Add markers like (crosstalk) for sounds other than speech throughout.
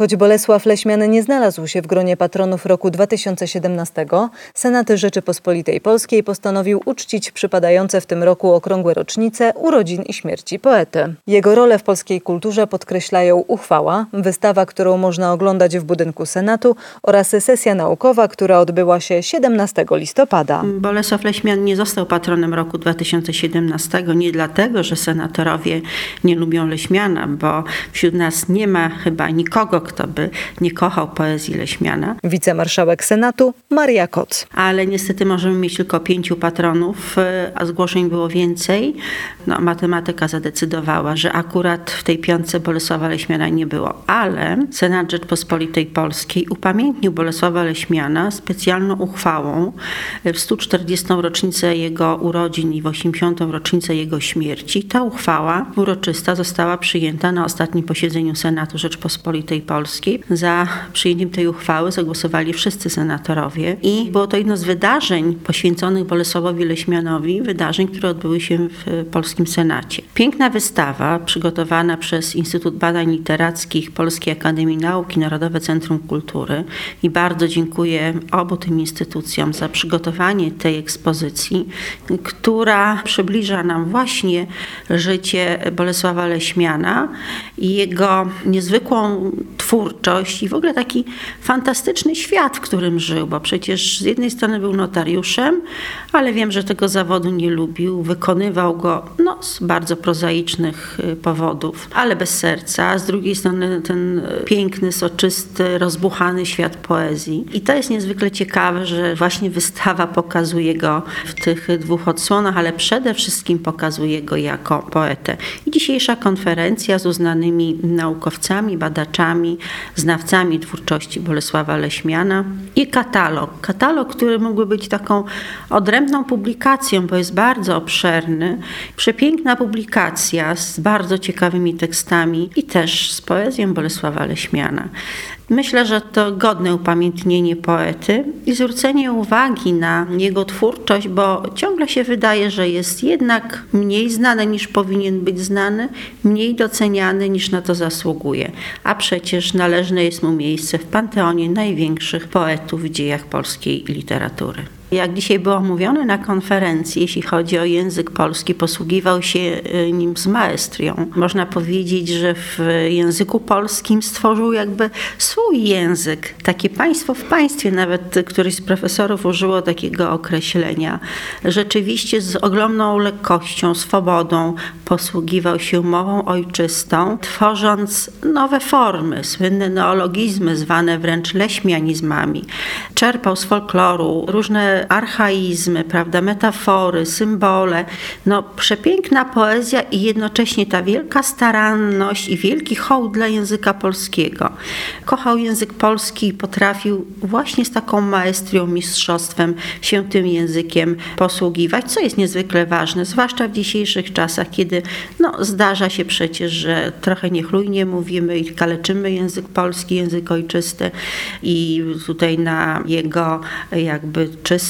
Choć Bolesław Leśmiany nie znalazł się w gronie patronów roku 2017, Senat Rzeczypospolitej Polskiej postanowił uczcić przypadające w tym roku okrągłe rocznice urodzin i śmierci poety. Jego rolę w polskiej kulturze podkreślają uchwała, wystawa, którą można oglądać w budynku Senatu oraz sesja naukowa, która odbyła się 17 listopada. Bolesław Leśmian nie został patronem roku 2017 nie dlatego, że senatorowie nie lubią Leśmiana, bo wśród nas nie ma chyba nikogo, kto by nie kochał poezji Leśmiana. Wicemarszałek Senatu Maria Koc. Ale niestety możemy mieć tylko pięciu patronów, y, a zgłoszeń było więcej. No, matematyka zadecydowała, że akurat w tej piątce Bolesława Leśmiana nie było, ale Senat Rzeczpospolitej Polskiej upamiętnił Bolesława Leśmiana specjalną uchwałą w 140. rocznicę jego urodzin i w 80. rocznicę jego śmierci. Ta uchwała uroczysta została przyjęta na ostatnim posiedzeniu Senatu Rzeczpospolitej Polskiej. Za przyjęciem tej uchwały zagłosowali wszyscy senatorowie i było to jedno z wydarzeń poświęconych Bolesławowi Leśmianowi, wydarzeń, które odbyły się w Polskim Senacie. Piękna wystawa przygotowana przez Instytut Badań Literackich Polskiej Akademii Nauk i Narodowe Centrum Kultury i bardzo dziękuję obu tym instytucjom za przygotowanie tej ekspozycji, która przybliża nam właśnie życie Bolesława Leśmiana i jego niezwykłą twórczość i w ogóle taki fantastyczny świat, w którym żył, bo przecież z jednej strony był notariuszem, ale wiem, że tego zawodu nie lubił, wykonywał go no, z bardzo prozaicznych y, powodów, ale bez serca, z drugiej strony ten piękny, soczysty, rozbuchany świat poezji. I to jest niezwykle ciekawe, że właśnie wystawa pokazuje go w tych dwóch odsłonach, ale przede wszystkim pokazuje go jako poetę. I dzisiejsza konferencja z uznanymi naukowcami, badaczami, znawcami twórczości Bolesława Leśmiana i katalog. Katalog, który mógłby być taką odrębną publikacją, bo jest bardzo obszerny. Przepiękna publikacja z bardzo ciekawymi tekstami i też z poezją Bolesława Leśmiana. Myślę, że to godne upamiętnienie poety i zwrócenie uwagi na jego twórczość, bo ciągle się wydaje, że jest jednak mniej znany niż powinien być znany, mniej doceniany niż na to zasługuje. A przecież należne jest mu miejsce w panteonie największych poetów w dziejach polskiej literatury. Jak dzisiaj było mówione na konferencji, jeśli chodzi o język polski, posługiwał się y, nim z maestrią. Można powiedzieć, że w języku polskim stworzył jakby swój język, takie państwo w państwie. Nawet któryś z profesorów użyło takiego określenia. Rzeczywiście z ogromną lekkością, swobodą posługiwał się mową ojczystą, tworząc nowe formy, słynne neologizmy, zwane wręcz leśmianizmami. Czerpał z folkloru różne archaizmy, prawda, metafory, symbole. No, przepiękna poezja i jednocześnie ta wielka staranność i wielki hołd dla języka polskiego. Kochał język polski i potrafił właśnie z taką maestrią, mistrzostwem się tym językiem posługiwać, co jest niezwykle ważne, zwłaszcza w dzisiejszych czasach, kiedy no, zdarza się przecież, że trochę niechlujnie mówimy i kaleczymy język polski, język ojczysty i tutaj na jego jakby czystość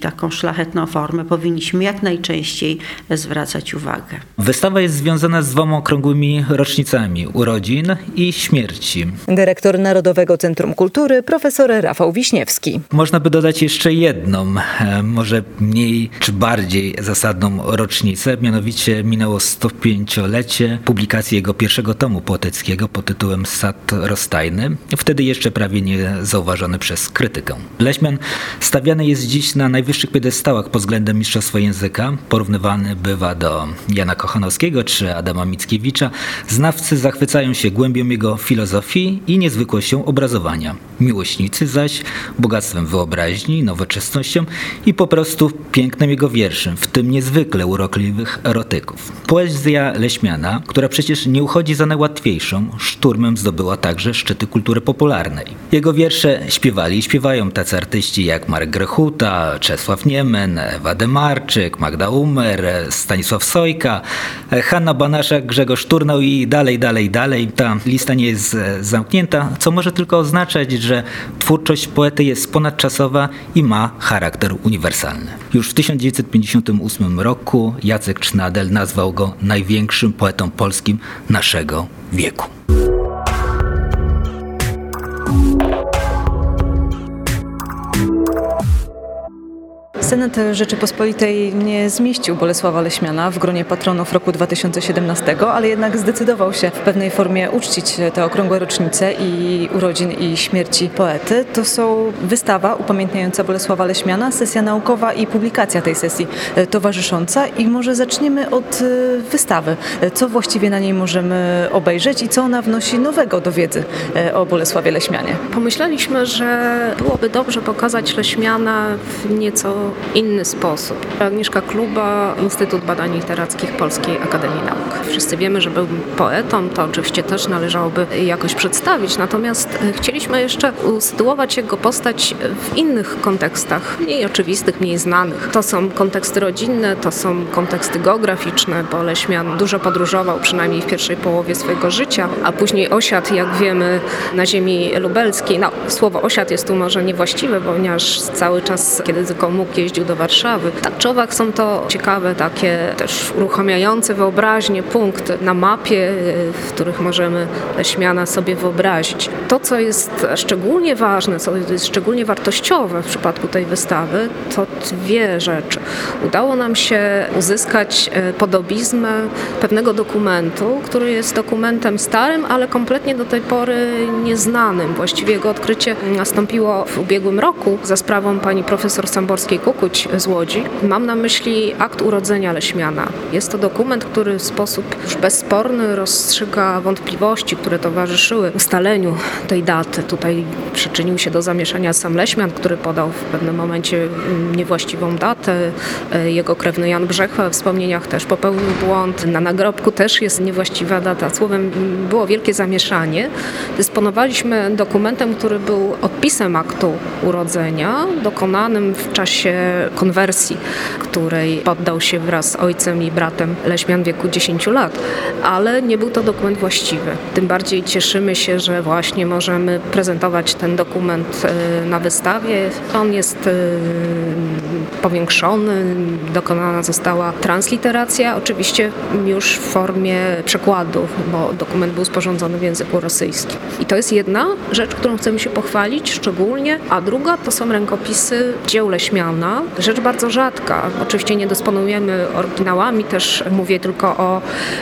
taką szlachetną formę powinniśmy jak najczęściej zwracać uwagę. Wystawa jest związana z dwoma okrągłymi rocznicami urodzin i śmierci. Dyrektor Narodowego Centrum Kultury profesor Rafał Wiśniewski. Można by dodać jeszcze jedną, e, może mniej czy bardziej zasadną rocznicę, mianowicie minęło 105-lecie publikacji jego pierwszego tomu poetyckiego pod tytułem Sad Rozstajny, wtedy jeszcze prawie nie zauważony przez krytykę. Leśmian stawiany jest dziś na najwyższych piedestałach pod względem mistrzostwa języka. Porównywany bywa do Jana Kochanowskiego czy Adama Mickiewicza. Znawcy zachwycają się głębią jego filozofii i niezwykłością obrazowania. Miłośnicy zaś bogactwem wyobraźni, nowoczesnością i po prostu pięknem jego wierszy, w tym niezwykle urokliwych erotyków. Poezja Leśmiana, która przecież nie uchodzi za najłatwiejszą, szturmem zdobyła także szczyty kultury popularnej. Jego wiersze śpiewali i śpiewają tacy artyści jak Marek Grechut, Czesław Niemen, Ewa Demarczyk, Magda Umer, Stanisław Sojka, Hanna Banaszak, Grzegorz Turnał i dalej, dalej, dalej. Ta lista nie jest zamknięta, co może tylko oznaczać, że twórczość poety jest ponadczasowa i ma charakter uniwersalny. Już w 1958 roku Jacek Cznadel nazwał go największym poetą polskim naszego wieku. Senat Rzeczypospolitej nie zmieścił Bolesława Leśmiana w gronie patronów roku 2017, ale jednak zdecydował się w pewnej formie uczcić te okrągłe rocznice i urodzin i śmierci poety. To są wystawa upamiętniająca Bolesława Leśmiana, sesja naukowa i publikacja tej sesji towarzysząca i może zaczniemy od e, wystawy. Co właściwie na niej możemy obejrzeć i co ona wnosi nowego do wiedzy e, o Bolesławie Leśmianie? Pomyśleliśmy, że byłoby dobrze pokazać Leśmiana w nieco inny sposób. Agnieszka Kluba, Instytut Badań Literackich Polskiej Akademii Nauk. Wszyscy wiemy, że był poetą, to oczywiście też należałoby jakoś przedstawić, natomiast e, chcieliśmy jeszcze usytuować jego postać w innych kontekstach, mniej oczywistych, mniej znanych. To są konteksty rodzinne, to są konteksty geograficzne, bo Leśmian dużo podróżował, przynajmniej w pierwszej połowie swojego życia, a później osiadł, jak wiemy, na ziemi lubelskiej. No, słowo osiad jest tu może niewłaściwe, ponieważ cały czas, kiedy tylko mógł jeździł do Warszawy. Tak owak są to ciekawe, takie też uruchamiające wyobraźnię punkty na mapie, w których możemy Leśmiana sobie wyobrazić. To, co jest szczególnie ważne, co jest szczególnie wartościowe w przypadku tej wystawy, to dwie rzeczy. Udało nam się uzyskać e, podobiznę pewnego dokumentu, który jest dokumentem starym, ale kompletnie do tej pory nieznanym. Właściwie jego odkrycie nastąpiło w ubiegłym roku za sprawą pani profesor Samborskiej-Kuk, Kukuć z Łodzi. Mam na myśli akt urodzenia Leśmiana. Jest to dokument, który w sposób już bezsporny rozstrzyga wątpliwości, które towarzyszyły ustaleniu tej daty. Tutaj przyczynił się do zamieszania sam Leśmian, który podał w pewnym momencie niewłaściwą datę. Jego krewny Jan Brzechwa w wspomnieniach też popełnił błąd. Na nagrobku też jest niewłaściwa data. Słowem, było wielkie zamieszanie. Dysponowaliśmy dokumentem, który był odpisem aktu urodzenia, dokonanym w czasie konwersji, której poddał się wraz z ojcem i bratem Leśmian w wieku 10 lat, ale nie był to dokument właściwy. Tym bardziej cieszymy się, że właśnie możemy prezentować ten dokument e, na wystawie. On jest e, powiększony, dokonana została transliteracja, oczywiście już w formie przekładu, bo dokument był sporządzony w języku rosyjskim. I to jest jedna rzecz, którą chcemy się pochwalić szczególnie, a druga to są rękopisy dzieł Leśmiana, Rzecz bardzo rzadka. Oczywiście nie dysponujemy oryginałami, też mówię tylko o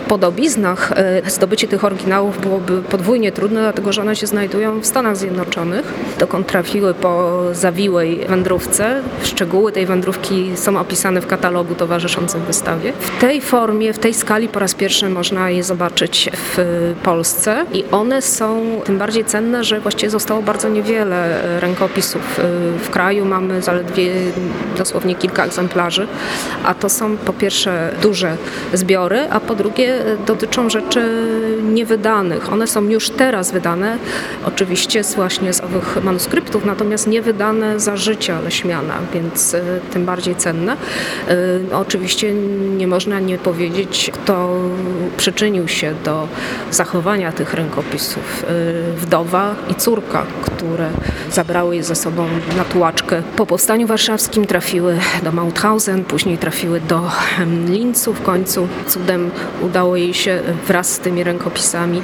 podobiznach. E, zdobycie tych oryginałów byłoby podwójnie trudne, dlatego że one się znajdują w Stanach Zjednoczonych, dokąd trafiły po zawiłej wędrówce. Szczegóły tej wędrówki są opisane w katalogu towarzyszącym wystawie. W tej formie, w tej skali po raz pierwszy można je zobaczyć w Polsce i one są tym bardziej cenne, że właściwie zostało bardzo niewiele rękopisów. W kraju mamy zaledwie dosłownie kilka egzemplarzy, a to są po pierwsze duże zbiory, a po drugie dotyczą rzeczy niewydanych. One są już teraz wydane, oczywiście z właśnie z owych manuskryptów, natomiast nie wydane za życia Leśmiana, więc e, tym bardziej cenne. E, oczywiście nie można nie powiedzieć, kto przyczynił się do zachowania tych rękopisów. E, wdowa i córka, które zabrały je ze sobą na tułaczkę po powstaniu warszawskim trafiły do Mauthausen, później trafiły do Lincu. W końcu cudem udało jej się wraz z tymi rękopisami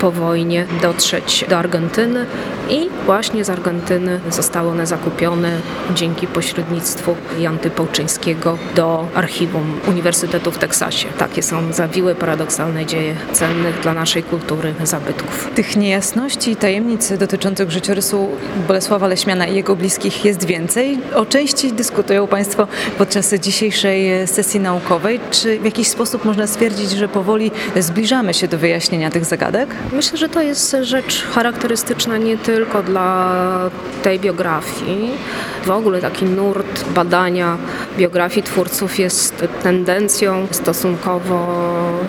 po wojnie dotrzeć do Argentyny i właśnie z Argentyny zostały one zakupione dzięki pośrednictwu Janty Połczyńskiego do archiwum Uniwersytetu w Teksasie. Takie są zawiłe, paradoksalne dzieje cennych dla naszej kultury zabytków. Tych niejasności i tajemnic dotyczących życiorysu Bolesława Leśmiana i jego bliskich jest więcej. O części dyskutują Państwo podczas dzisiejszej sesji naukowej. Czy w jakiś sposób można stwierdzić, że powoli zbliżamy się do wyjaśnienia tych zagadek? Myślę, że to jest rzecz charakterystyczna nie tylko dla tej biografii. W ogóle taki nurt badania biografii twórców jest tendencją stosunkowo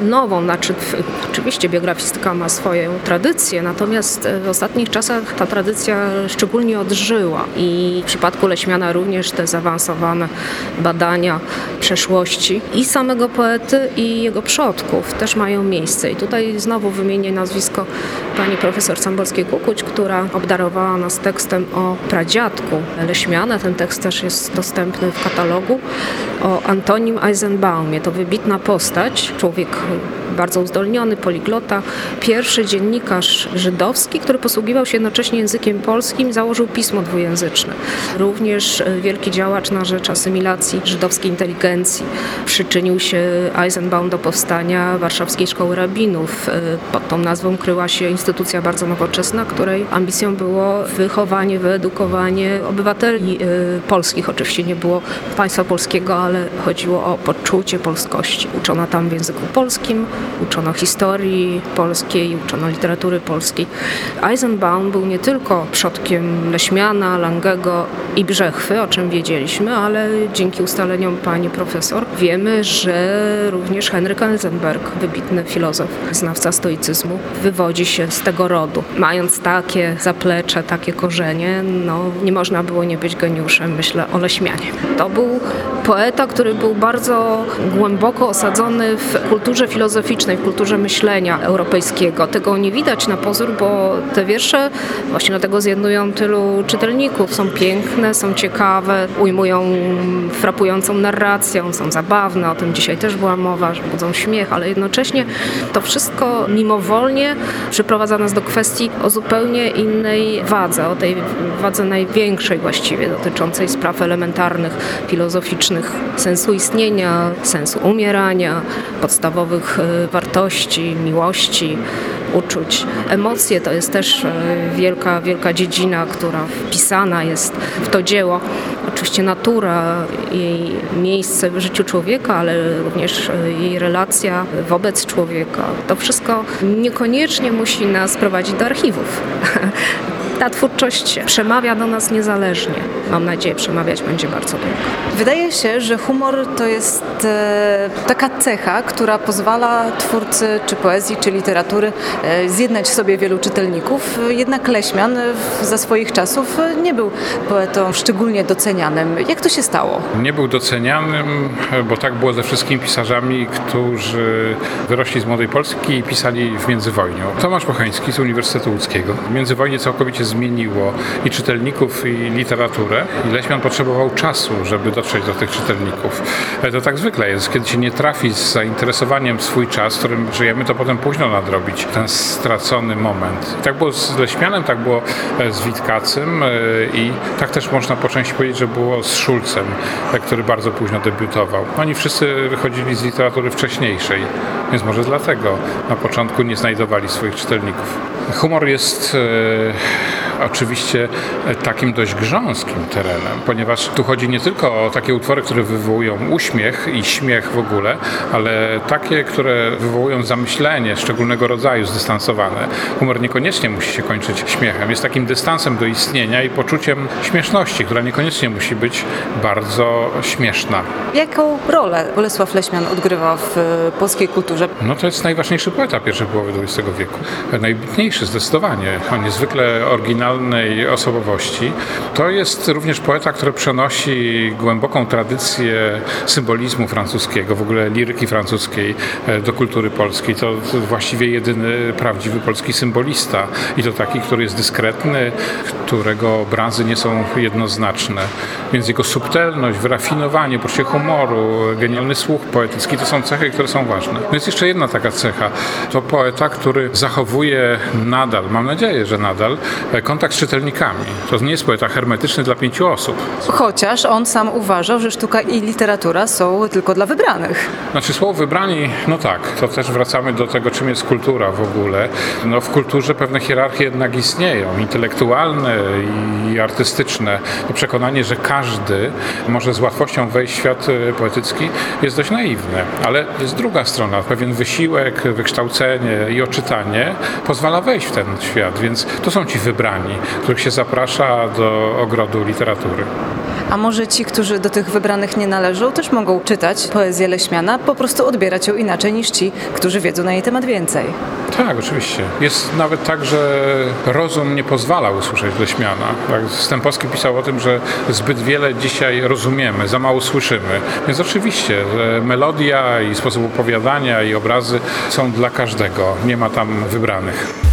nową. Znaczy, oczywiście biografistyka ma swoją tradycję, natomiast w ostatnich czasach ta tradycja szczególnie odżyła i w przypadku Leśmiana również te zaawansowane badania przeszłości i samego poety i jego przodków też mają miejsce. I tutaj znowu wymienię nazwisko pani profesor Samborskiej-Kukuć, która obdarowała nas tekstem o pradziadku Leśmiana. Ten tekst też jest dostępny w katalogu o Antonim Eisenbaumie. To wybitna postać, człowiek bardzo uzdolniony, poliglota, pierwszy dziennikarz żydowski, który posługiwał się jednocześnie językiem polskim, założył pismo dwujęzyczne. Również e, wielki działacz na rzecz asymilacji żydowskiej inteligencji. Przyczynił się Eisenbaum do powstania Warszawskiej Szkoły Rabinów. E, pod tą nazwą kryła się instytucja bardzo nowoczesna, której ambicją było wychowanie, wyedukowanie obywateli e, polskich. Oczywiście nie było państwa polskiego, ale chodziło o poczucie polskości. Uczono tam w języku polskim, uczono historii polskiej, uczono literatury polskiej. Eisenbaum był nie tylko przodkiem Leśmiana, Langego i Brzechwy, o czym wiedzieliśmy, ale dzięki ustaleniom pani profesor wiemy, że również Henryk Eisenberg, wybitny filozof, znawca stoicyzmu, wywodzi się z tego rodu. Mając takie zaplecze, takie korzenie, no nie można było nie być geniuszem, myślę o Leśmianie. To był poeta, który był bardzo głęboko osadzony w kulturze filozoficznej, w kulturze myślenia europejskiego. Tego nie widać na pozór, bo te wiersze właśnie dlatego zjednują tylu czytelników. Są piękne, są ciekawe, ujmują frapującą narracją, są zabawne, o tym dzisiaj też była mowa, że budzą śmiech, ale jednocześnie to wszystko mimowolnie przyprowadza nas do kwestii o zupełnie innej wadze, o tej wadze największej właściwie, dotyczącej spraw elementarnych, filozoficznych, sensu istnienia, sensu umierania, podstawowych e, wartości, miłości, uczuć. Emocje to jest też e, wielka, wielka dziedzina, która wpisana jest w to dzieło. Oczywiście natura, jej miejsce w życiu człowieka, ale również e, jej relacja wobec człowieka. To wszystko niekoniecznie musi nas prowadzić do archiwów. (laughs) ta twórczość przemawia do nas niezależnie. Mam nadzieję, przemawiać będzie bardzo długo. Wydaje się, że humor to jest e, taka cecha, która pozwala twórcy czy poezji, czy literatury e, zjednać w sobie wielu czytelników. Jednak Leśmian za swoich czasów nie był poetą szczególnie docenianym. Jak to się stało? Nie był docenianym, bo tak było ze wszystkimi pisarzami, którzy wyrośli z Młodej Polski i pisali w międzywojniu. Tomasz Pochański z Uniwersytetu Łódzkiego. W międzywojnie całkowicie zmieniło i czytelników, i literaturę. I Leśmian potrzebował czasu, żeby dotrzeć do tych czytelników. Ale to tak zwykle jest. Kiedy się nie trafi z zainteresowaniem swój czas, którym żyjemy, to potem późno nadrobić ten stracony moment. I tak było z Leśmianem, tak było e, z Witkacym e, i tak też można po części powiedzieć, że było z Szulcem, e, który bardzo późno debiutował. Oni wszyscy wychodzili z literatury wcześniejszej, więc może dlatego na początku nie znajdowali swoich czytelników. Humor jest oczywiście takim dość grząskim terenem, ponieważ tu chodzi nie tylko o takie utwory, które wywołują uśmiech i śmiech w ogóle, ale takie, które wywołują zamyślenie szczególnego rodzaju, zdystansowane. Humor niekoniecznie musi się kończyć śmiechem. Jest takim dystansem do istnienia i poczuciem śmieszności, która niekoniecznie musi być bardzo śmieszna. Jaką rolę Bolesław Leśmian odgrywa w polskiej kulturze? No to jest najważniejszy poeta pierwszej połowy XX wieku. Najbitniejszy zdecydowanie. On niezwykle oryginalnej osobowości. To jest również poeta, który przenosi głęboką tradycję symbolizmu francuskiego, w ogóle liryki francuskiej e, do kultury polskiej. To właściwie jedyny prawdziwy polski symbolista i to taki, który jest dyskretny, którego obrazy nie są jednoznaczne. Więc jego subtelność, wyrafinowanie, poczucie humoru, genialny słuch poetycki to są cechy, które są ważne. No jest jeszcze jedna taka cecha. To poeta, który zachowuje nadal, mam nadzieję, że nadal, kontakt z czytelnikami. To nie jest poeta hermetyczny dla pięciu osób. Chociaż on sam uważał, że sztuka i literatura są tylko dla wybranych. Znaczy słowo wybrani, no tak, to też wracamy do tego, czym jest kultura w ogóle. No w kulturze pewne hierarchie jednak istnieją, intelektualne i artystyczne. To przekonanie, że każdy może z łatwością wejść w świat e, poetycki jest dość naiwne, ale jest druga strona. Pewien wysiłek, wykształcenie i oczytanie pozwala wejść w ten świat, więc to są ci wybrani, których się zaprasza do ogrodu literatury. A może ci, którzy do tych wybranych nie należą, też mogą czytać poezję Leśmiana, po prostu odbierać ją inaczej niż ci, którzy wiedzą na jej temat więcej. Tak, oczywiście. Jest nawet tak, że rozum nie pozwala usłyszeć Leśmiana. Tak, Stępowski pisał o tym, że zbyt wiele dzisiaj rozumiemy, za mało słyszymy. Więc oczywiście melodia i sposób opowiadania i obrazy są dla każdego. Nie ma tam wybranych.